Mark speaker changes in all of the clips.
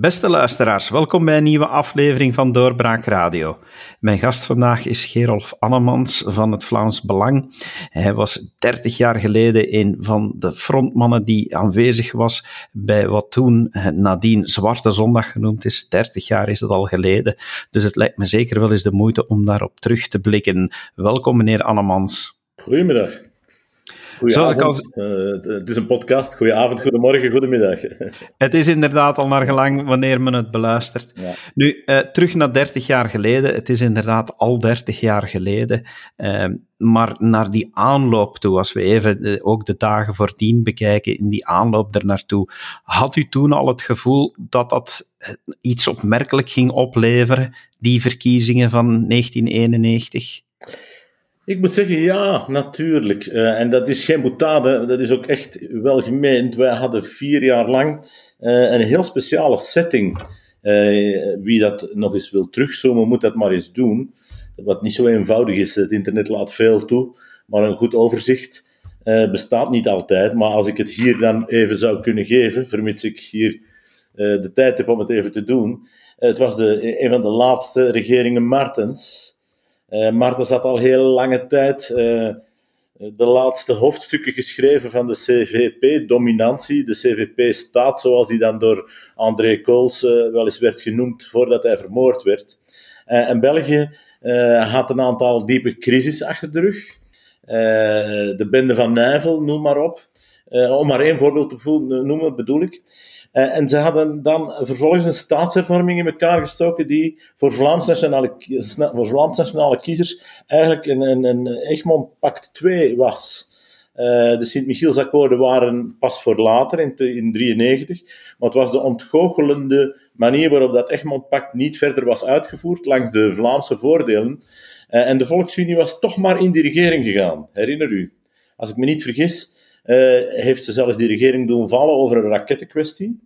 Speaker 1: Beste luisteraars, welkom bij een nieuwe aflevering van Doorbraak Radio. Mijn gast vandaag is Gerolf Annemans van het Vlaams Belang. Hij was 30 jaar geleden een van de frontmannen die aanwezig was bij wat toen nadien Zwarte Zondag genoemd is. 30 jaar is het al geleden, dus het lijkt me zeker wel eens de moeite om daarop terug te blikken. Welkom meneer Annemans.
Speaker 2: Goedemiddag. Goedenavond. Uh, het is een podcast. Goedenavond, goedemorgen, goedemiddag.
Speaker 1: het is inderdaad al naar gelang wanneer men het beluistert. Nu, uh, terug naar 30 jaar geleden. Het is inderdaad al 30 jaar geleden. Uh, maar naar die aanloop toe, als we even de, ook de dagen voordien bekijken, in die aanloop ernaartoe, had u toen al het gevoel dat dat iets opmerkelijk ging opleveren, die verkiezingen van 1991?
Speaker 2: Ik moet zeggen, ja, natuurlijk. Uh, en dat is geen boetade, dat is ook echt wel gemeend. Wij hadden vier jaar lang uh, een heel speciale setting. Uh, wie dat nog eens wil terugzoomen, moet dat maar eens doen. Wat niet zo eenvoudig is. Het internet laat veel toe, maar een goed overzicht bestaat niet altijd. Maar als ik het hier dan even zou kunnen geven, vermits ik hier de tijd heb om het even te doen. het was de, een van de laatste regeringen Martens. Uh, zat al heel lange tijd uh, de laatste hoofdstukken geschreven van de CVP-dominantie. De CVP-staat, zoals die dan door André Kools uh, wel eens werd genoemd voordat hij vermoord werd. en België had een aantal diepe crisis achter de rug. de bende van Nijvel, noem maar op. om maar één voorbeeld te noemen, bedoel ik. Uh, en ze hadden dan vervolgens een staatshervorming in elkaar gestoken die voor Vlaams nationale, voor Vlaams nationale kiezers eigenlijk een, een, een Egmond Pact 2 was. Uh, de Sint-Michielsakkoorden waren pas voor later, in 1993. Maar het was de ontgoochelende manier waarop dat Egmond Pact niet verder was uitgevoerd langs de Vlaamse voordelen. Uh, en de Volksunie was toch maar in die regering gegaan, herinner u. Als ik me niet vergis, heeft ze zelfs die regering doen vallen over een rakettenkwestie.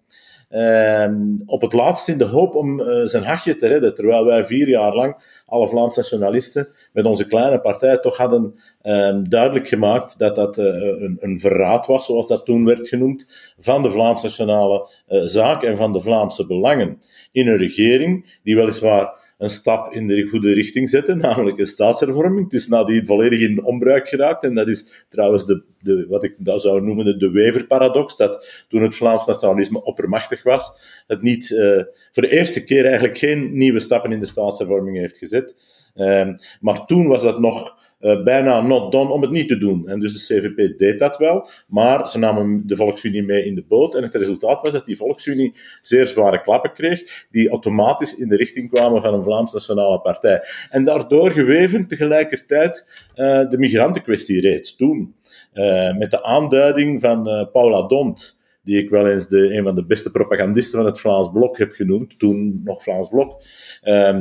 Speaker 2: Uh, op het laatst in de hoop om uh, zijn hachje te redden, terwijl wij vier jaar lang, alle Vlaamse nationalisten, met onze kleine partij toch hadden ehm, duidelijk gemaakt dat dat uh, een, een, verraad was, zoals dat toen werd genoemd, van de Vlaamse nationale zaak en van de Vlaamse belangen. In een regering die weliswaar een stap in de goede richting zetten, namelijk een staatshervorming. Het is nadien volledig in onbruik geraakt. En dat is trouwens de, de, wat ik dat zou noemen de, Wever-paradox, dat toen het Vlaams nationalisme oppermachtig was, het niet uh, voor de eerste keer eigenlijk geen nieuwe stappen in de staatshervorming heeft gezet. Uh, maar toen was dat nog uh, bijna not done om het niet te doen. En dus de CVP deed dat wel, maar ze namen de Volksunie mee in de boot. En het resultaat was dat die Volksunie zeer zware klappen kreeg, die automatisch in de richting kwamen van een Vlaams Nationale Partij. En daardoor geweven tegelijkertijd uh, de migrantenkwestie reeds toen. Uh, met de aanduiding van Paula Dont, die ik wel eens de, een van de beste propagandisten van het Vlaams Blok heb genoemd, toen nog Vlaams Blok. Uh,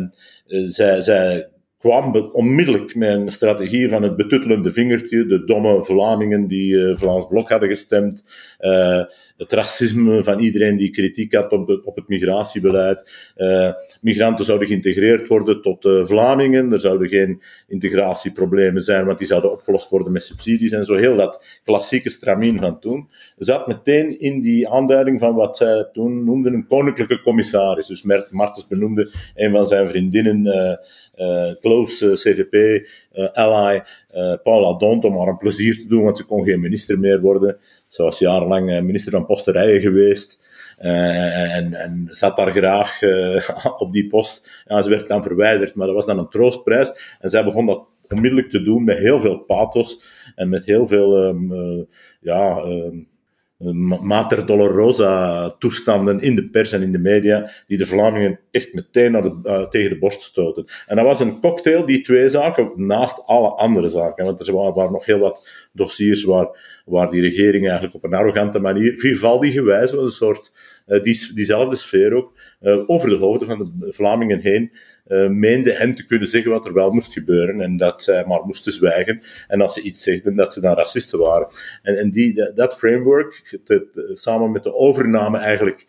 Speaker 2: zij, zij kwam onmiddellijk een strategie van het betuttelende vingertje, de domme Vlamingen die uh, Vlaams Blok hadden gestemd, uh, het racisme van iedereen die kritiek had op, op het migratiebeleid. Uh, migranten zouden geïntegreerd worden tot Vlamingen, er zouden geen integratieproblemen zijn, want die zouden opgelost worden met subsidies en zo. Heel dat klassieke stramien van toen zat meteen in die aanduiding van wat zij toen noemden een koninklijke commissaris. Dus Martens benoemde een van zijn vriendinnen close uh, CVP uh, ally Paula Dont om haar een plezier te doen, want ze kon geen minister meer worden. Ze was jarenlang minister van Posterijen geweest. en, en zat daar graag op die post. Ja, ze werd dan verwijderd, maar dat was dan een troostprijs. En zij begon dat onmiddellijk te doen met heel veel pathos en met heel veel um, ja, um, mater dolorosa toestanden in de pers en in de media, die de Vlamingen echt meteen naar de, uh, tegen de borst stoten. En dat was een cocktail, die twee zaken, naast alle andere zaken. Want er waren, nog heel wat dossiers waar, waar die regering eigenlijk op een arrogante manier, Vivaldi gewijs, was een soort, uh, die, diezelfde sfeer ook, over de hoofden van de Vlamingen heen, uh, meende hen te kunnen zeggen wat er wel moest gebeuren en dat zij maar moesten zwijgen. En als ze iets zegden, dat ze dan racisten waren. En, en die, dat framework, samen met de overname eigenlijk,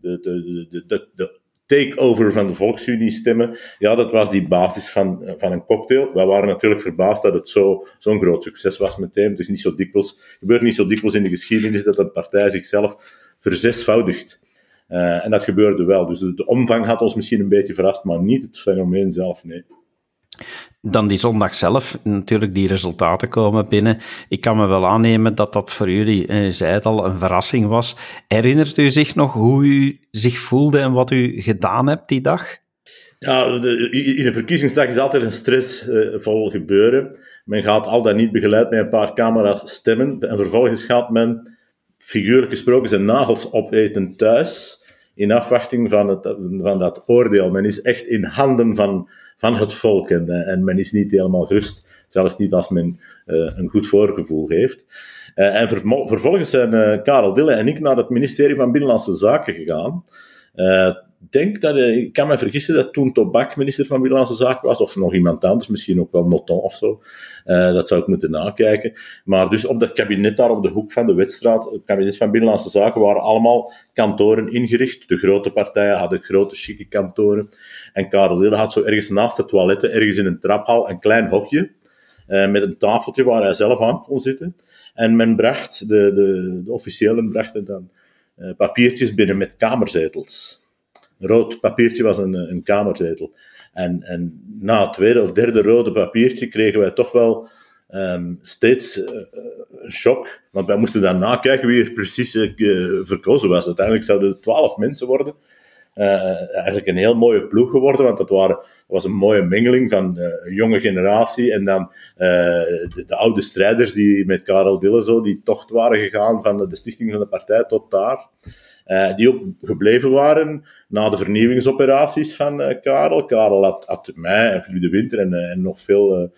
Speaker 2: de, de, de, de, de takeover van de Volksunie stemmen, ja, dat was die basis van, van een cocktail. Wij waren natuurlijk verbaasd dat het zo, zo'n groot succes was meteen. Het is niet zo dikwijls, gebeurt niet zo dikwijls in de geschiedenis dat een partij zichzelf verzesvoudigt. En dat gebeurde wel. Dus de, de, omvang had ons misschien een beetje verrast, maar niet het fenomeen zelf, nee.
Speaker 1: Dan die zondag zelf, natuurlijk, die resultaten komen binnen. Ik kan me wel aannemen dat dat voor jullie, eh, zei het al, een verrassing was. Herinnert u zich nog hoe u zich voelde en wat u gedaan hebt die dag?
Speaker 2: Ja, de, in een verkiezingsdag is altijd een stressvol uh, gebeuren. Men gaat al dan niet begeleid met een paar camera's stemmen. En vervolgens gaat men, figuurlijk gesproken, zijn nagels opeten thuis. In afwachting van, het, van dat oordeel. Men is echt in handen van, van het volk. En, en men is niet helemaal gerust. Zelfs niet als men uh, een goed voorgevoel heeft. Uh, en vervolgens zijn Karel Dille en ik naar het ministerie van Binnenlandse Zaken gegaan denk dat, eh, ik kan me vergissen dat toen Tobak minister van Binnenlandse Zaken was, of nog iemand anders, misschien ook wel Noton of zo. Uh, dat zou ik moeten nakijken. Maar dus op dat kabinet daar op de hoek van de Wetstraat, het kabinet van Binnenlandse Zaken, waren allemaal kantoren ingericht. De grote partijen hadden grote, chique kantoren. En Karel Lille had zo ergens naast de toiletten, ergens in een traphal, een klein hokje. Uh, met een tafeltje waar hij zelf aan kon zitten. En men bracht, de, de, de officiëlen brachten dan uh, papiertjes binnen met kamerzetels rood papiertje was een, een kamerzetel. En, en na het tweede of derde rode papiertje kregen wij toch wel um, steeds uh, een shock. Want wij moesten dan nakijken wie er precies uh, verkozen was. Uiteindelijk zouden het twaalf mensen worden. Uh, eigenlijk een heel mooie ploeg geworden, want dat waren, was een mooie mengeling van een jonge generatie en dan de, de, oude strijders die met Karel Dille zo die tocht waren gegaan van de stichting van de partij tot daar. Uh, die ook gebleven waren na de vernieuwingsoperaties van uh, Karel. Karel had, mij en Philippe de Winter en, uh, en nog veel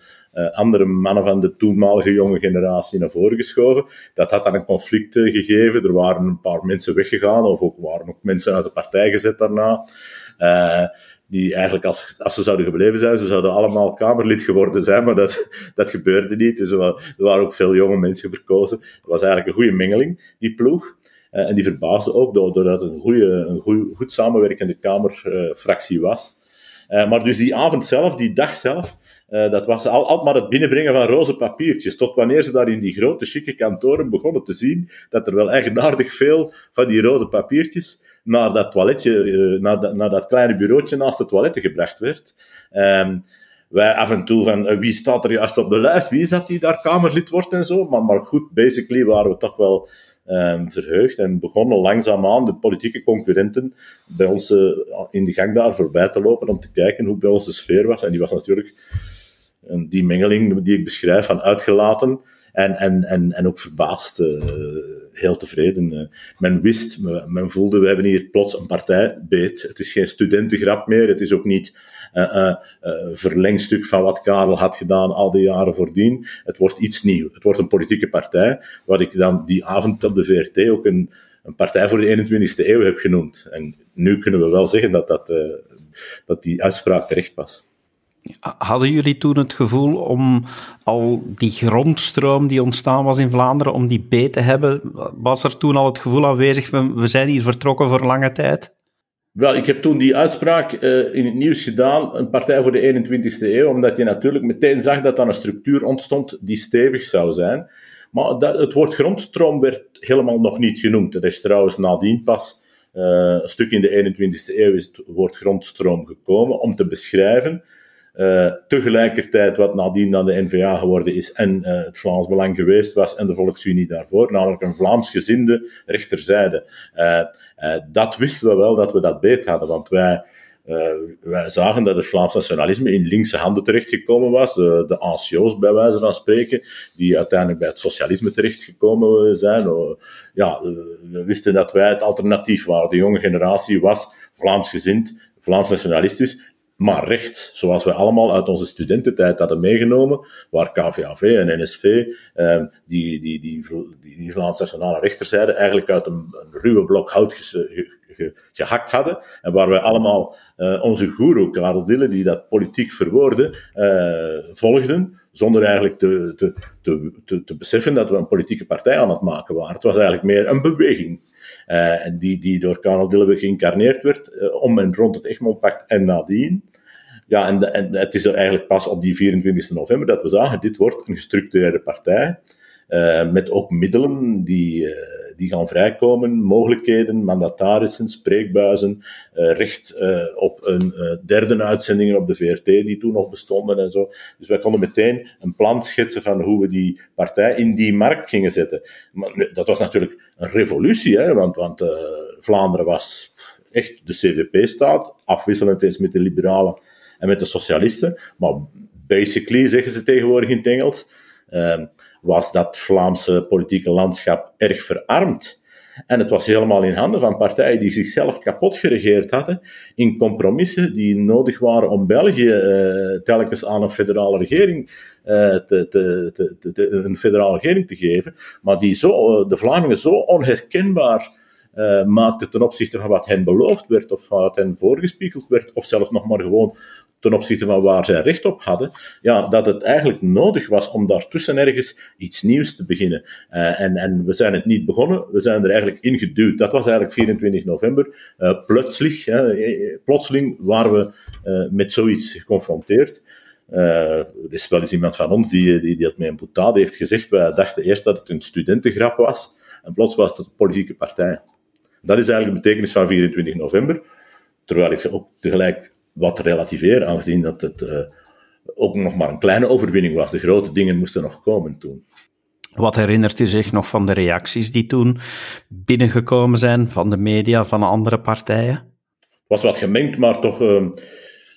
Speaker 2: andere mannen van de toenmalige jonge generatie naar voren geschoven. Dat had dan een conflict gegeven. Er waren een paar mensen weggegaan, of ook waren ook mensen uit de partij gezet daarna die eigenlijk als, als ze zouden gebleven zijn, ze zouden allemaal Kamerlid geworden zijn, maar dat, dat gebeurde niet. Dus er waren ook veel jonge mensen verkozen. Het was eigenlijk een goede mengeling, die ploeg. Uh, en die verbaasde ook doordat het een, goede, een goed samenwerkende Kamerfractie was. Uh, maar dus die avond zelf, die dag zelf, uh, dat was al, altijd maar het binnenbrengen van roze papiertjes. Tot wanneer ze daar in die grote, chique kantoren begonnen te zien dat er wel eigenaardig veel van die rode papiertjes naar dat toiletje, naar, dat, naar dat kleine bureautje naast het toilet gebracht werd. Um, wij af en toe van wie staat er juist op de lijst, wie is dat die daar Kamerlid wordt en zo. Maar, maar goed, basically waren we toch wel um, verheugd en begonnen langzaamaan de politieke concurrenten bij ons uh, in de gang daar voorbij te lopen om te kijken hoe bij ons de sfeer was. En die was natuurlijk die mengeling die ik beschrijf van uitgelaten en, en, en, en ook verbaasd, uh, heel tevreden. men wist, men voelde, we hebben hier plots een partijbeet. Het is geen studentengrap meer, het is ook niet verlengstuk van wat Karel had gedaan al die jaren voordien. Het wordt iets nieuws. Het wordt een politieke partij, wat ik dan die avond op de VRT ook een, een partij voor de 21ste eeuw heb genoemd. En nu kunnen we wel zeggen dat, dat, dat die uitspraak terecht was.
Speaker 1: Hadden jullie toen het gevoel om al die grondstroom die ontstaan was in Vlaanderen, om die beet te hebben? Was er toen al het gevoel aanwezig, we zijn hier vertrokken voor lange tijd?
Speaker 2: Wel, ik heb toen die uitspraak uh, in het nieuws gedaan, een partij voor de 21ste eeuw, omdat je natuurlijk meteen zag dat dan een structuur ontstond die stevig zou zijn. Maar dat, het woord grondstroom werd helemaal nog niet genoemd. Er is trouwens nadien pas uh, een stuk in de 21ste eeuw is het woord grondstroom gekomen om te beschrijven uh, tegelijkertijd wat nadien dan de NVA geworden is en uh, het Vlaams Belang geweest was en de Volksunie daarvoor, namelijk een Vlaamsgezinde rechterzijde. Uh, dat wisten we wel dat we dat beet hadden, want wij, wij zagen dat het Vlaams nationalisme in linkse handen terechtgekomen was, de ancios bij wijze van spreken, die uiteindelijk bij het socialisme terechtgekomen zijn. ja, we wisten dat wij het alternatief waren. De jonge generatie was Vlaamsgezind, Vlaams nationalistisch maar rechts, zoals we allemaal uit onze studententijd hadden meegenomen, waar KVAV en NSV, eh, die, die, die, die, Vlaamse nationale rechterzijde, eigenlijk uit een, ruwe blok hout gehakt hadden, en waar wij allemaal uh, onze guru, Karel Dille, die dat politiek verwoordde, uh, volgden, zonder eigenlijk te, te, te, te, beseffen dat we een politieke partij aan het maken waren. Het was eigenlijk meer een beweging. Uh, die, die door Karel Dille geïncarneerd werd, uh, om en rond het Egmondpact en nadien. Ja, en, en het is eigenlijk pas op die 24 november dat we zagen, dit wordt een gestructureerde partij, uh, met ook middelen die, die gaan vrijkomen, mogelijkheden, mandatarissen, spreekbuizen, recht op een derde uitzending op de VRT die toen nog bestonden en zo. Dus wij konden meteen een plan schetsen van hoe we die partij in die markt gingen zetten. Maar dat was natuurlijk een revolutie, hè, want, want Vlaanderen was echt de CVP-staat, afwisselend eens met de liberalen en met de socialisten. Maar basically, zeggen ze tegenwoordig in het Engels, uh, was dat Vlaamse politieke landschap erg verarmd. En het was helemaal in handen van partijen die zichzelf kapot geregeerd hadden in compromissen die nodig waren om België uh, telkens aan een federale regering uh, te, een federale regering te geven, maar die zo, de Vlamingen zo onherkenbaar maakte ten opzichte van wat hen beloofd werd, of wat hen voorgespiegeld werd, of zelfs nog maar gewoon ten opzichte van waar zij recht op hadden, ja, dat het eigenlijk nodig was om daartussen ergens iets nieuws te beginnen. Uh, en, en we zijn het niet begonnen, we zijn er eigenlijk ingeduwd. Dat was eigenlijk 24 november. Uh, plotseling, waren we met zoiets geconfronteerd. er is wel eens iemand van ons die, die, die het met een boutade heeft gezegd. Wij dachten eerst dat het een studentengrap was. En plots was het een politieke partij. Dat is eigenlijk de betekenis van 24 november. Terwijl ik ze ook tegelijk wat relativeer, aangezien dat het uh, ook nog maar een kleine overwinning was. De grote dingen moesten nog komen toen.
Speaker 1: Wat herinnert u zich nog van de reacties die toen binnengekomen zijn van de media, van andere partijen?
Speaker 2: Het was wat gemengd, maar toch. Uh,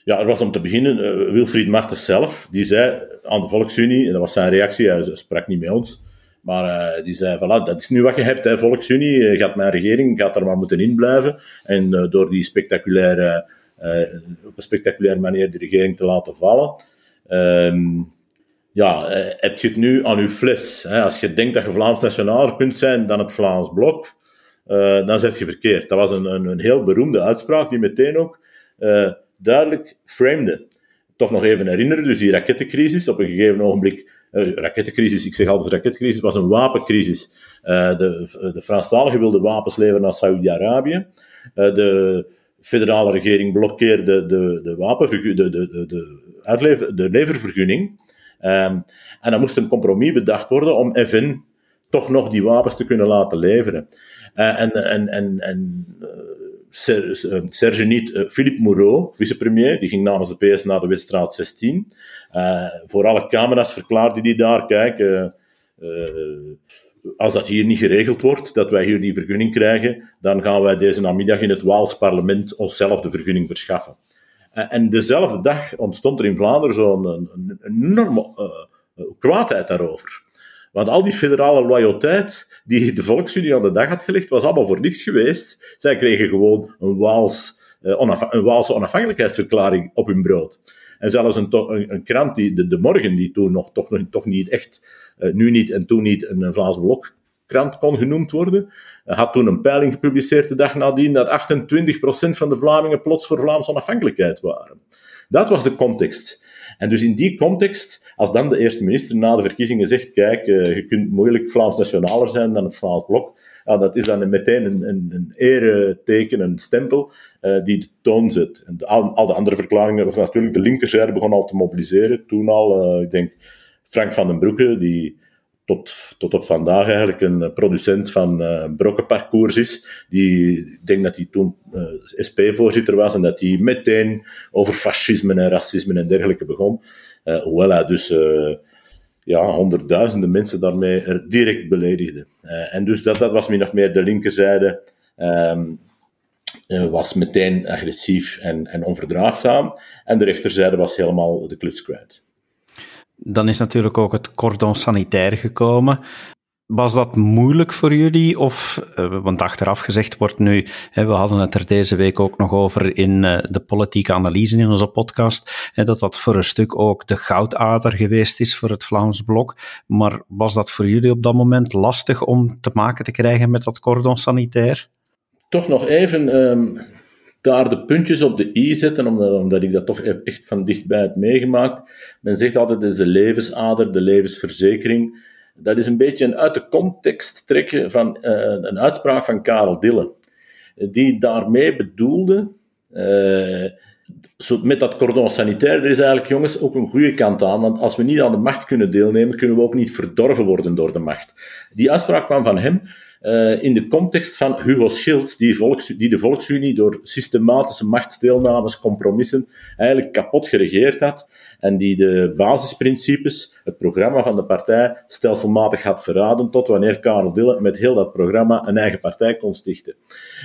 Speaker 2: ja, er was om te beginnen uh, Wilfried Martens zelf, die zei aan de Volksunie, en dat was zijn reactie, hij sprak niet met ons, maar uh, die zei, voilà, dat is nu wat je hebt, hè, Volksunie, gaat mijn regering, gaat er maar moeten inblijven. En door die spectaculaire, op een spectaculaire manier de regering te laten vallen, um, ja, heb je het nu aan uw fles. Hè? Als je denkt dat je Vlaams nationaler kunt zijn dan het Vlaams Blok, dan zet je verkeerd. Dat was een, een, een, heel beroemde uitspraak die meteen ook duidelijk framede. Toch nog even herinneren, dus die rakettencrisis, op een gegeven ogenblik uh, rakettencrisis, ik zeg altijd rakettencrisis, was een wapencrisis. De, de Franstaligen wilden wapens leveren naar Saudi-Arabië. De federale regering blokkeerde de, de, wapenvergu- de, de, de, de, uitlever, de leververgunning. Um, en dan moest een compromis bedacht worden om FN toch nog die wapens te kunnen laten leveren. en, en, en, en Serge niet, Philippe Moreau, vicepremier, die ging namens de PS naar de Weststraat 16. Uh, voor alle camera's verklaarde hij daar, kijk, uh, uh, als dat hier niet geregeld wordt, dat wij hier die vergunning krijgen, dan gaan wij deze namiddag in het Waals parlement onszelf de vergunning verschaffen. en dezelfde dag ontstond er in Vlaanderen zo'n een, een, enorme kwaadheid daarover. Want al die federale loyaliteit die de Volksunie aan de dag had gelegd, was allemaal voor niks geweest. Zij kregen gewoon een, Waals, een Waalse onafhankelijkheidsverklaring op hun brood. En zelfs een, een, krant, die, de, Morgen, die toen nog, toch, toch niet echt, nu niet en toen niet, een, Vlaams Blokkrant kon genoemd worden, had toen een peiling gepubliceerd de dag nadien dat 28% van de Vlamingen plots voor Vlaamse onafhankelijkheid waren. Dat was de context. En dus in die context, als dan de eerste minister na de verkiezingen zegt, kijk, uh, je kunt moeilijk Vlaams nationaler zijn dan het Vlaams Blok, dat is dan meteen een, een, een ereteken, een stempel, uh, die de toon zet. En al, al, de andere verklaringen, was natuurlijk de linkerzijde begon al te mobiliseren. Toen al, ik denk, Frank van den Broeke, die tot, tot op vandaag eigenlijk een producent van uh, brokkenparcours is. Die, ik denk dat hij toen uh, SP-voorzitter was en dat hij meteen over fascisme en racisme en dergelijke begon. Uh, hoewel hij dus ja, honderdduizenden mensen daarmee er direct beledigde. En dus dat, dat was min of meer de linkerzijde, um, was meteen agressief en, en onverdraagzaam. En de rechterzijde was helemaal de kluts kwijt.
Speaker 1: Dan is natuurlijk ook het cordon sanitair gekomen. Was dat moeilijk voor jullie? Of, uh, want achteraf gezegd wordt nu, we hadden het er deze week ook nog over in uh, de politieke analyse in onze podcast, dat dat voor een stuk ook de goudader geweest is voor het Vlaams Blok. Maar was dat voor jullie op dat moment lastig om te maken te krijgen met dat cordon sanitair?
Speaker 2: Toch nog even um, daar de puntjes op de i zetten, omdat, omdat ik dat toch e-, echt van dichtbij heb meegemaakt. Men zegt altijd, het is de levensader, de levensverzekering dat is een beetje een uit de context trekken van uh, een uitspraak van Karel Dille. Die daarmee bedoelde, uh, met dat cordon sanitair, er is eigenlijk, jongens, ook een goede kant aan. Want als we niet aan de macht kunnen deelnemen, kunnen we ook niet verdorven worden door de macht. Die uitspraak kwam van hem. Uh, in de context van Hugo Schilds, die, die de Volksunie door systematische machtsdeelnames, compromissen, eigenlijk kapot geregeerd had. En die de basisprincipes, het programma van de partij, stelselmatig had verraden, tot wanneer Karel Dille met heel dat programma een eigen partij kon stichten.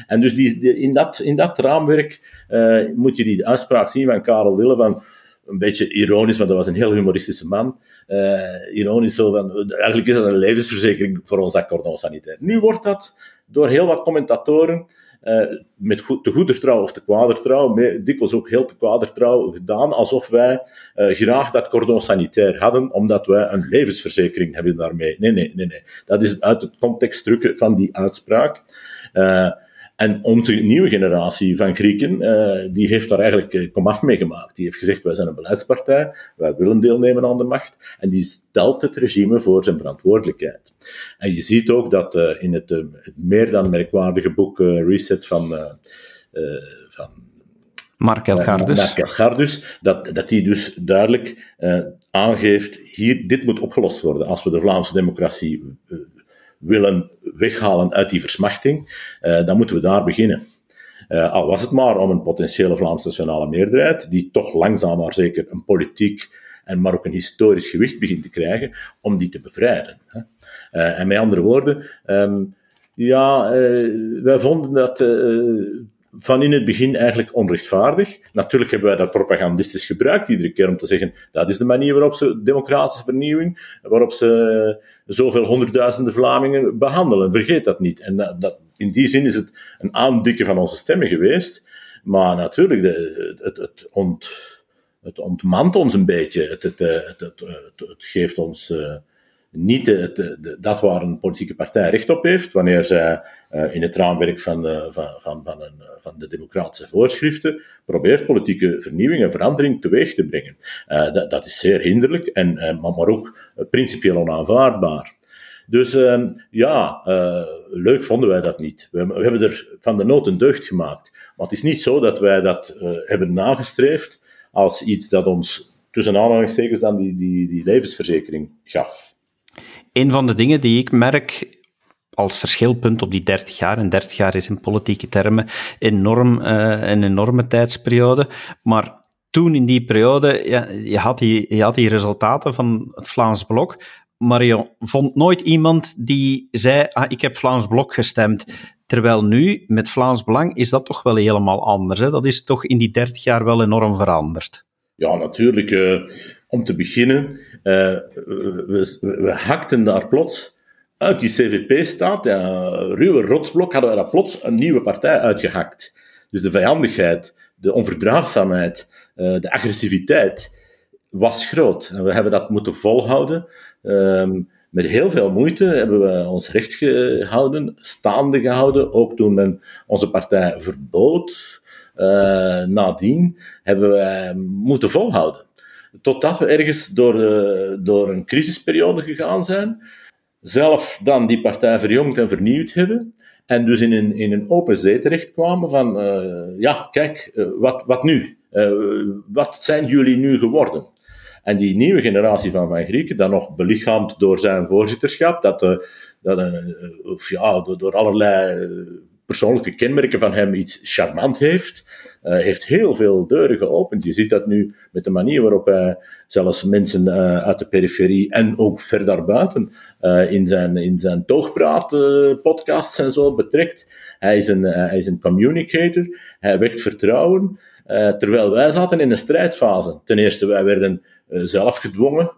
Speaker 2: En dus die, in, dat, in dat raamwerk uh, moet je die uitspraak zien van Karel Dille van een beetje ironisch, want dat was een heel humoristische man. Uh, ironisch zo van, eigenlijk is dat een levensverzekering voor ons akkoord sanitair. Nu wordt dat door heel wat commentatoren uh, met goed, te goeder trouw of te kwader trouw, dikwijls ook heel te kwader trouw gedaan, alsof wij uh, graag dat cordon sanitair hadden, omdat wij een levensverzekering hebben daarmee. Nee, nee, nee, nee. Dat is uit het context drukken van die uitspraak. En onze nieuwe generatie van Grieken, uh, die heeft daar eigenlijk uh, komaf mee gemaakt. Die heeft gezegd, wij zijn een beleidspartij, wij willen deelnemen aan de macht. En die stelt het regime voor zijn verantwoordelijkheid. En je ziet ook dat uh, in het, het, meer dan merkwaardige boek Reset van, van
Speaker 1: Mark Elgardus.
Speaker 2: Mark Elgardus, dat, dat hij dus duidelijk aangeeft, hier, dit moet opgelost worden. Als we de Vlaamse democratie willen weghalen uit die versmachting, uh, dan moeten we daar beginnen. Uh, al was het maar om een potentiële Vlaamse nationale meerderheid, die toch langzaam maar zeker een politiek en maar ook een historisch gewicht begint te krijgen, om die te bevrijden. Hè. Uh, en met andere woorden, um, ja, wij vonden dat van in het begin eigenlijk onrechtvaardig. Natuurlijk hebben wij dat propagandistisch gebruikt, iedere keer om te zeggen, dat is de manier waarop ze democratische vernieuwing, waarop ze zoveel honderdduizenden Vlamingen behandelen. Vergeet dat niet. En dat, dat, in die zin is het een aandikken van onze stemmen geweest. Maar natuurlijk, de, het, het, ont, het ontmant ons een beetje. Het, het, het, het geeft ons... Uh, niet de, de, dat waar een politieke partij recht op heeft, wanneer zij uh, in het raamwerk van, uh, van, van, van, een, van, de democratische voorschriften probeert politieke vernieuwing en verandering teweeg te brengen. Uh, dat, dat, is zeer hinderlijk, en, maar, maar ook principieel onaanvaardbaar. Dus ehm, ja, leuk vonden wij dat niet. We, we, hebben er van de nood een deugd gemaakt. Maar het is niet zo dat wij dat hebben nagestreefd als iets dat ons tussen aanhalingstekens dan die, die, die levensverzekering gaf
Speaker 1: een van de dingen die ik merk als verschilpunt op die 30 jaar, en 30 jaar is in politieke termen enorm, uh, een enorme tijdsperiode, maar toen in die periode, ja, je, had die, je had die resultaten van het Vlaams Blok, maar je vond nooit iemand die zei, ah, ik heb Vlaams Blok gestemd. Terwijl nu, met Vlaams Belang, is dat toch wel helemaal anders. Hè? Dat is toch in die 30 jaar wel enorm veranderd.
Speaker 2: Ja, natuurlijk. Om te beginnen, uh, we, we, hakten daar plots uit die CVP-staat, ja, ruwe rotsblok, hadden we daar plots een nieuwe partij uitgehakt. Dus de vijandigheid, de onverdraagzaamheid, uh, de agressiviteit was groot. En we hebben dat moeten volhouden. Um, met heel veel moeite hebben we ons recht gehouden, staande gehouden, ook toen men onze partij verbood. Uh, nadien hebben we moeten volhouden. Totdat we ergens door, uh, door een crisisperiode gegaan zijn, zelf dan die partij verjongd en vernieuwd hebben, en dus in een, in een open zee terechtkwamen van, uh, ja, kijk, uh, wat, wat nu? wat zijn jullie nu geworden? En die nieuwe generatie van Van Grieken, dan nog belichaamd door zijn voorzitterschap, dat, dat of ja, door, door allerlei persoonlijke kenmerken van hem iets charmant heeft, uh, heeft heel veel deuren geopend. Je ziet dat nu met de manier waarop hij zelfs mensen uh, uit de periferie en ook verder buiten uh, in zijn, in zijn toogpraat podcasts en zo betrekt. Hij is een, hij is een communicator, hij wekt vertrouwen, terwijl wij zaten in een strijdfase. Ten eerste, wij werden zelf gedwongen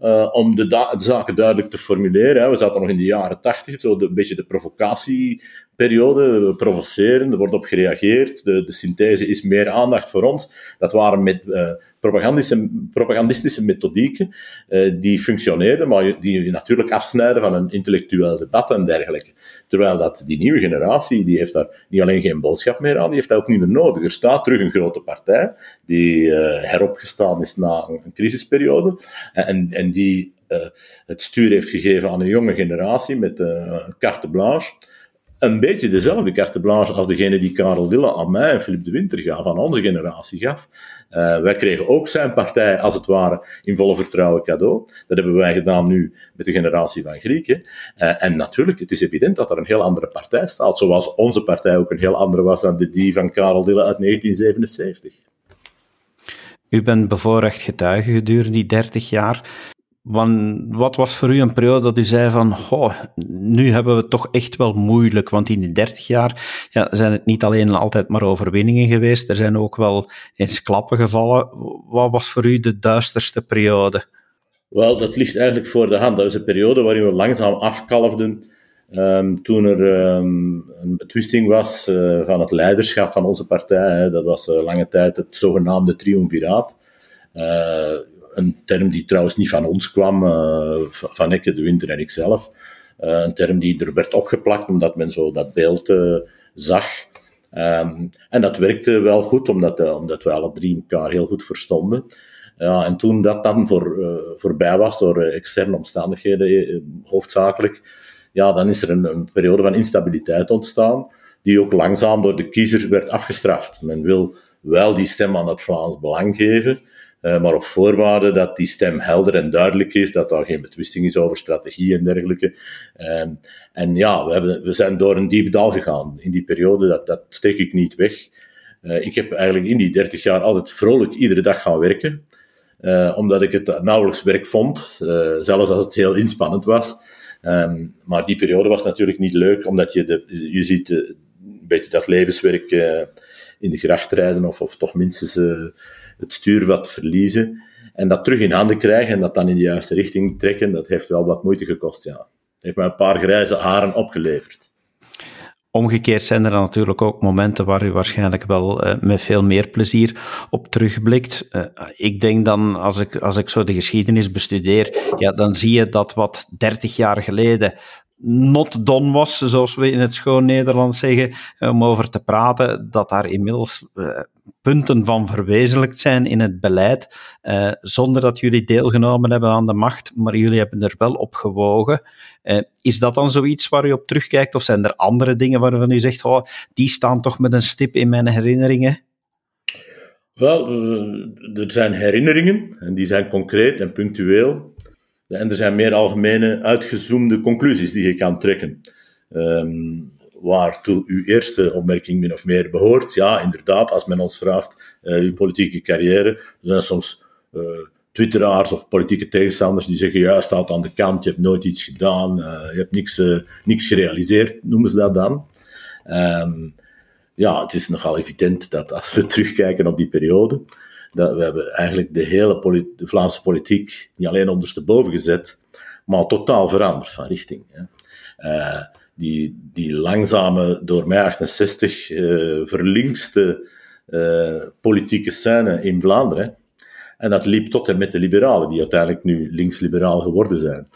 Speaker 2: uh, om de, de, zaken duidelijk te formuleren. Hè. We zaten nog in de jaren tachtig, zo de, een beetje de provocatieperiode. We provoceren, er wordt op gereageerd. De, de synthese is meer aandacht voor ons. Dat waren met uh, propagandistische, propagandistische methodieken uh, die functioneerden, maar die natuurlijk afsnijden van een intellectueel debat en dergelijke. Terwijl dat, die nieuwe generatie, die heeft daar niet alleen geen boodschap meer aan, die heeft dat ook niet meer nodig. Er staat terug een grote partij, die uh, heropgestaan is na een, een crisisperiode, en, en die uh, het stuur heeft gegeven aan een jonge generatie met uh, carte blanche. Een beetje dezelfde carte blanche als degene die Karel Dille aan mij en Philippe de Winter gaf, aan onze generatie gaf. Uh, wij kregen ook zijn partij, als het ware, in volle vertrouwen cadeau. Dat hebben wij gedaan nu met de generatie van Grieken. Uh, en natuurlijk, het is evident dat er een heel andere partij staat, zoals onze partij ook een heel andere was dan die van Karel Dille uit 1977.
Speaker 1: U bent bevoorrecht getuige gedurende die 30 jaar. Wat was voor u een periode dat u zei van, oh, nu hebben we het toch echt wel moeilijk, want in die 30 jaar ja, zijn het niet alleen altijd maar overwinningen geweest, er zijn ook wel eens klappen gevallen. Wat was voor u de duisterste periode?
Speaker 2: Wel, dat ligt eigenlijk voor de hand. Dat is een periode waarin we langzaam afkalfden um, toen er um, een betwisting was uh, van het leiderschap van onze partij. Hè. Dat was uh, lange tijd het zogenaamde triumviraat. Uh, een term die trouwens niet van ons kwam, uh, van Ekke, de Winter en ikzelf. Uh, een term die er werd opgeplakt omdat men zo dat beeld uh, zag. Um, en dat werkte wel goed, omdat, omdat we alle drie elkaar heel goed verstonden. Ja, en toen dat dan voor, voorbij was door externe omstandigheden hoofdzakelijk, ja, dan is er een, een periode van instabiliteit ontstaan, die ook langzaam door de kiezer werd afgestraft. Men wil wel die stem aan het Vlaams Belang geven, maar op voorwaarde dat die stem helder en duidelijk is, dat daar geen betwisting is over strategie en dergelijke. Uh, en ja, we, hebben, we zijn door een diep dal gegaan in die periode, dat, dat steek ik niet weg. Uh, ik heb eigenlijk in die 30 jaar altijd vrolijk iedere dag gaan werken, omdat ik het nauwelijks werk vond, zelfs als het heel inspannend was. Um, maar die periode was natuurlijk niet leuk, omdat je, de, je ziet een beetje dat levenswerk in de gracht rijden, of, of toch minstens het stuur wat verliezen. En dat terug in handen krijgen en dat dan in de juiste richting trekken, dat heeft wel wat moeite gekost, ja. Heeft mij een paar grijze haren opgeleverd.
Speaker 1: Omgekeerd zijn er natuurlijk ook momenten waar u waarschijnlijk wel uh, met veel meer plezier op terugblikt. Uh, ik denk dan, als ik, als ik zo de geschiedenis bestudeer, ja, dan zie je dat wat 30 jaar geleden not done was, zoals we in het schoon Nederlands zeggen, om over te praten, dat daar inmiddels uh, punten van verwezenlijkt zijn in het beleid, uh, zonder dat jullie deelgenomen hebben aan de macht, maar jullie hebben er wel op gewogen. Is dat dan zoiets waar u op terugkijkt, of zijn er andere dingen waarvan u zegt, oh, die staan toch met een stip in mijn herinneringen?
Speaker 2: Wel, er zijn herinneringen, en die zijn concreet en punctueel. En er zijn meer algemene, uitgezoomde conclusies die je kan trekken. Um, waartoe uw eerste opmerking min of meer behoort. Ja, inderdaad, als men ons vraagt, uh, uw politieke carrière, zijn soms uh, twitteraars of politieke tegenstanders die zeggen, ja, staat aan de kant, je hebt nooit iets gedaan, uh, je hebt niks, niks gerealiseerd, noemen ze dat dan. Um, ja, het is nogal evident dat als we terugkijken op die periode, dat we hebben eigenlijk de hele Vlaamse politiek niet alleen ondersteboven gezet, maar totaal veranderd van richting. Hè. Uh, die, die langzame, door mij 68 uh, verlinkste uh, politieke scène in Vlaanderen. En dat liep tot en met de liberalen, die uiteindelijk nu links-liberaal geworden zijn.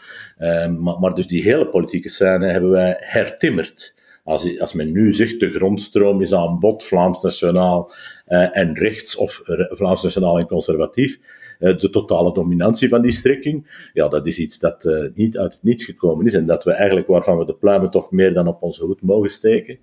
Speaker 2: Maar, maar dus die hele politieke scène hebben wij hertimmerd. Als, als men nu zegt, de grondstroom is aan bod, Vlaams Nationaal en rechts, of Vlaams Nationaal en conservatief, uh, de totale dominantie van die strekking, ja, dat is iets dat uh, niet uit het niets gekomen is en dat we eigenlijk, waarvan we de pluimen toch meer dan op onze hoed mogen steken.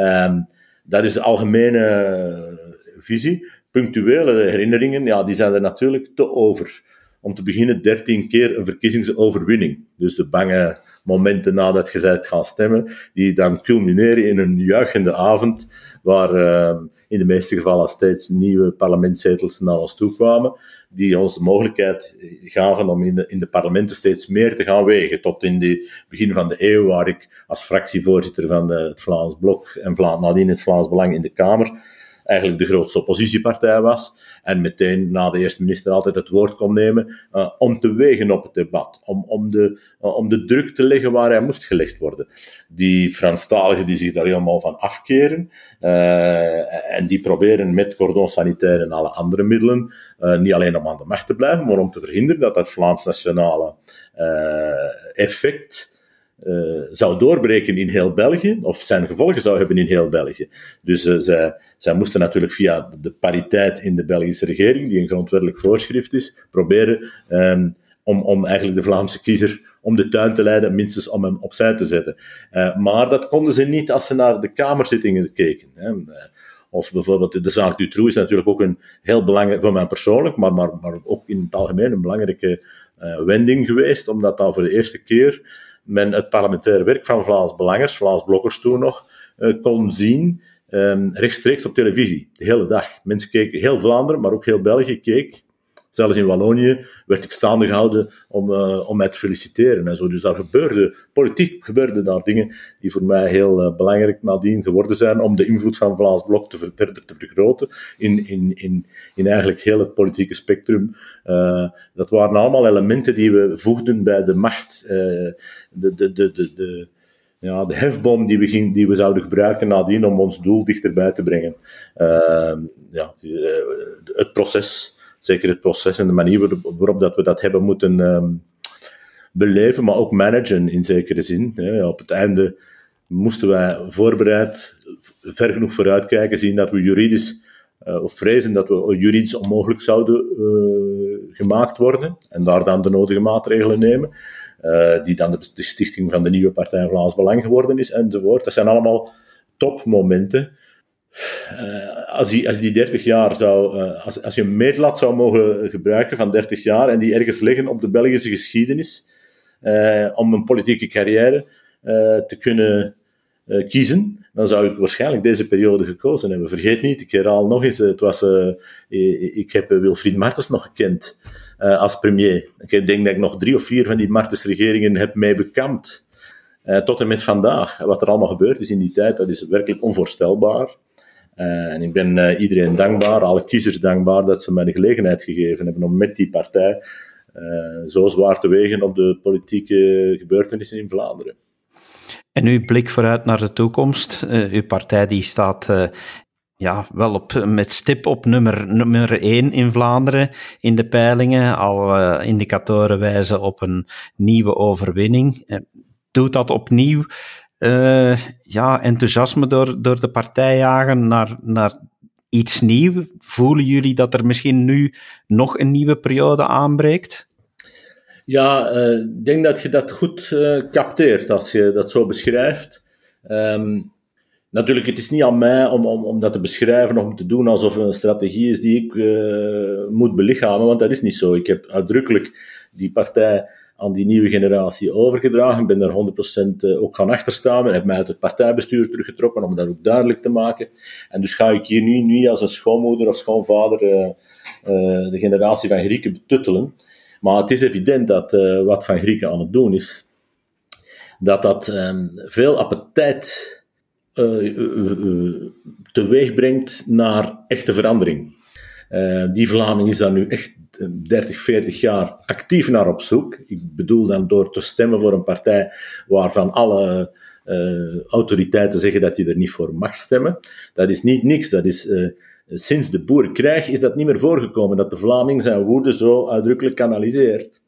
Speaker 2: Um, dat is de algemene visie. Punctuele herinneringen, ja, die zijn er natuurlijk te over. Om te beginnen, dertien keer een verkiezingsoverwinning. Dus de bange momenten nadat je bent gaan stemmen, die dan culmineren in een juichende avond, waar uh, in de meeste gevallen steeds nieuwe parlementszetels naar ons toe kwamen, die ons de mogelijkheid gaven om in de, in de parlementen steeds meer te gaan wegen. Tot in het begin van de eeuw, waar ik als fractievoorzitter van de, het Vlaams Blok en Vla nadien het Vlaams Belang in de Kamer eigenlijk de grootste oppositiepartij was en meteen na de eerste minister altijd het woord kon nemen uh, om te wegen op het debat, om, om, de, uh, om de druk te leggen waar hij moest gelegd worden. Die Franstaligen die zich daar helemaal van afkeren uh, en die proberen met cordon sanitair en alle andere middelen niet alleen om aan de macht te blijven, maar om te verhinderen dat dat Vlaams nationale effect uh, zou doorbreken in heel België, of zijn gevolgen zou hebben in heel België. Dus uh, zij, moesten natuurlijk via de pariteit in de Belgische regering, die een grondwettelijk voorschrift is, proberen um, om, om eigenlijk de Vlaamse kiezer om de tuin te leiden, minstens om hem opzij te zetten. Uh, maar dat konden ze niet als ze naar de kamerzittingen keken. Hè. Of bijvoorbeeld de zaak Dutroux is natuurlijk ook een heel belangrijk, voor mij persoonlijk, maar, maar, maar ook in het algemeen een belangrijke wending geweest, omdat dan voor de eerste keer men het parlementaire werk van Vlaams Belangers, Vlaams Blokkers toen nog, uh, kon zien um, rechtstreeks op televisie, de hele dag. Mensen keken, heel Vlaanderen, maar ook heel België keek Zelfs in Wallonië werd ik staande gehouden om, uh, om mij te feliciteren en zo. Dus daar gebeurde, politiek gebeurden daar dingen die voor mij heel uh, belangrijk nadien geworden zijn om de invloed van Vlaams Blok te ver, verder te vergroten in, in, in, in eigenlijk heel het politieke spectrum. Uh, dat waren allemaal elementen die we voegden bij de macht, de, de, de, de, de ja, de hefboom die we, ging, die we zouden gebruiken nadien om ons doel dichterbij te brengen. Uh, ja, het proces zeker het proces en de manier waarop dat we dat hebben moeten um, beleven, maar ook managen in zekere zin. Hè. Op het einde moesten wij voorbereid ver genoeg vooruitkijken, zien dat we juridisch, uh, of vrezen dat we juridisch onmogelijk zouden uh, gemaakt worden, en daar dan de nodige maatregelen nemen. Uh, die dan de, de, stichting van de nieuwe Partij Vlaams Belang geworden is, enzovoort. Dat zijn allemaal topmomenten als, die, als die 30 jaar zou, uh, als, als je een meetlat zou mogen gebruiken van 30 jaar en die ergens liggen op de Belgische geschiedenis, uh, om een politieke carrière te kunnen kiezen, dan zou ik waarschijnlijk deze periode gekozen hebben. Vergeet niet, ik herhaal nog eens, het was, ik heb Wilfried Martens nog gekend als premier. Ik denk dat ik nog drie of vier van die Martens-regeringen heb mee bekampt. tot en met vandaag. Wat er allemaal gebeurd is in die tijd, dat is werkelijk onvoorstelbaar. Uh, en ik ben uh, iedereen dankbaar, alle kiezers dankbaar, dat ze mij de gelegenheid gegeven hebben om met die partij uh, zo zwaar te wegen op de politieke gebeurtenissen in Vlaanderen.
Speaker 1: En uw blik vooruit naar de toekomst. uw partij die staat ja, wel op, met stip op nummer, nummer 1 in Vlaanderen in de peilingen. Al indicatoren wijzen op een nieuwe overwinning. Doet dat opnieuw uh, ja, enthousiasme door, door de partij jagen naar, naar iets nieuws? Voelen jullie dat er misschien nu nog een nieuwe periode aanbreekt?
Speaker 2: Ja, uh, ik denk dat je dat goed uh, capteert als je dat zo beschrijft. Um, natuurlijk, het is niet aan mij om, om, om dat te beschrijven of om te doen alsof het een strategie is die ik moet belichamen, want dat is niet zo. Ik heb uitdrukkelijk die partij aan die nieuwe generatie overgedragen. Ik ben daar 100% eh, ook gaan achterstaan. Ik heb mij uit het partijbestuur teruggetrokken om dat ook duidelijk te maken. En dus ga ik hier nu niet als een schoonmoeder of schoonvader uh, uh, de generatie van Grieken betuttelen. Maar het is evident dat wat Van Grieken aan het doen is, dat dat um, veel appetijt teweeg brengt naar echte verandering. die Vlaming is daar nu echt 30, 40 jaar actief naar op zoek. Ik bedoel dan door te stemmen voor een partij waarvan alle uh, autoriteiten zeggen dat je er niet voor mag stemmen. Dat is niet niks. Dat is, uh, sinds de boerenkrijg is dat niet meer voorgekomen, dat de Vlaming zijn woede zo uitdrukkelijk kanaliseert.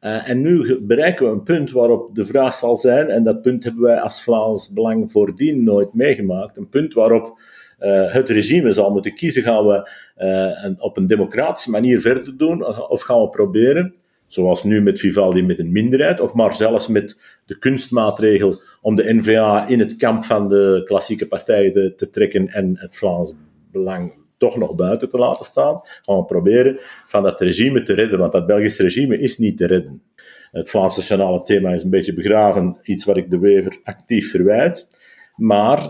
Speaker 2: Uh, en nu bereiken we een punt waarop de vraag zal zijn, en dat punt hebben wij als Vlaams Belang voordien nooit meegemaakt, een punt waarop uh, het regime zal moeten kiezen, gaan we uh, op een democratische manier verder doen, of gaan we proberen, zoals nu met Vivaldi met een minderheid, of maar zelfs met de kunstmaatregel om de NVA in het kamp van de klassieke partijen te, te trekken en het Vlaams Belang toch nog buiten te laten staan, gaan we proberen van dat regime te redden, want dat Belgisch regime is niet te redden. Het Vlaams nationale thema is een beetje begraven, iets wat ik de Wever actief verwijt, maar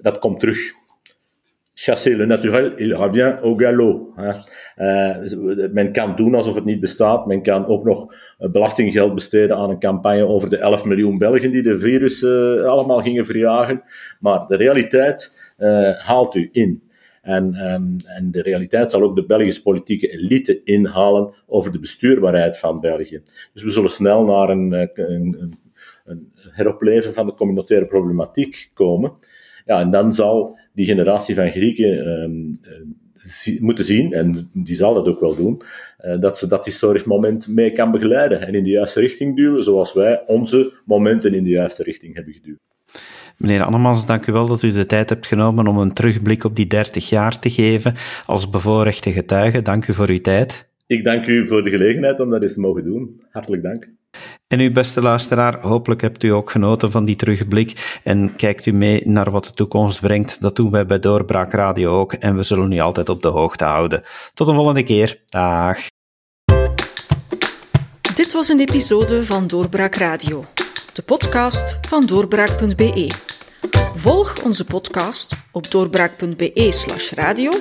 Speaker 2: dat komt terug chasser le naturel, il revient au galop. Hè. Uh, men kan doen alsof het niet bestaat. Men kan ook nog belastinggeld besteden aan een campagne over de 11 miljoen Belgen die de virus uh, allemaal gingen verjagen. Maar de realiteit uh, haalt u in. En, um, en de realiteit zal ook de Belgische politieke elite inhalen over de bestuurbaarheid van België. Dus we zullen snel naar een, een, een, een heropleven van de communautaire problematiek komen. Ja, en dan zal die generatie van Grieken um, moeten zien, en die zal dat ook wel doen, uh, dat ze dat historisch moment mee kan begeleiden en in de juiste richting duwen, zoals wij onze momenten in de juiste richting hebben geduwd.
Speaker 1: Meneer Annemans, dank u wel dat u de tijd hebt genomen om een terugblik op die 30 jaar te geven als bevoorrechte getuige. Dank u voor uw tijd.
Speaker 2: Ik dank u voor de gelegenheid om dat eens te mogen doen. Hartelijk dank.
Speaker 1: En u, beste luisteraar, hopelijk hebt u ook genoten van die terugblik en kijkt u mee naar wat de toekomst brengt. Dat doen wij bij Doorbraak Radio ook en we zullen u altijd op de hoogte houden. Tot een volgende keer. Dag.
Speaker 3: Dit was een episode van Doorbraak Radio, de podcast van doorbraak.be. Volg onze podcast op doorbraak.be/slash radio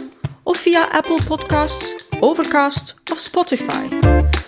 Speaker 3: of via Apple Podcasts, Overcast of Spotify.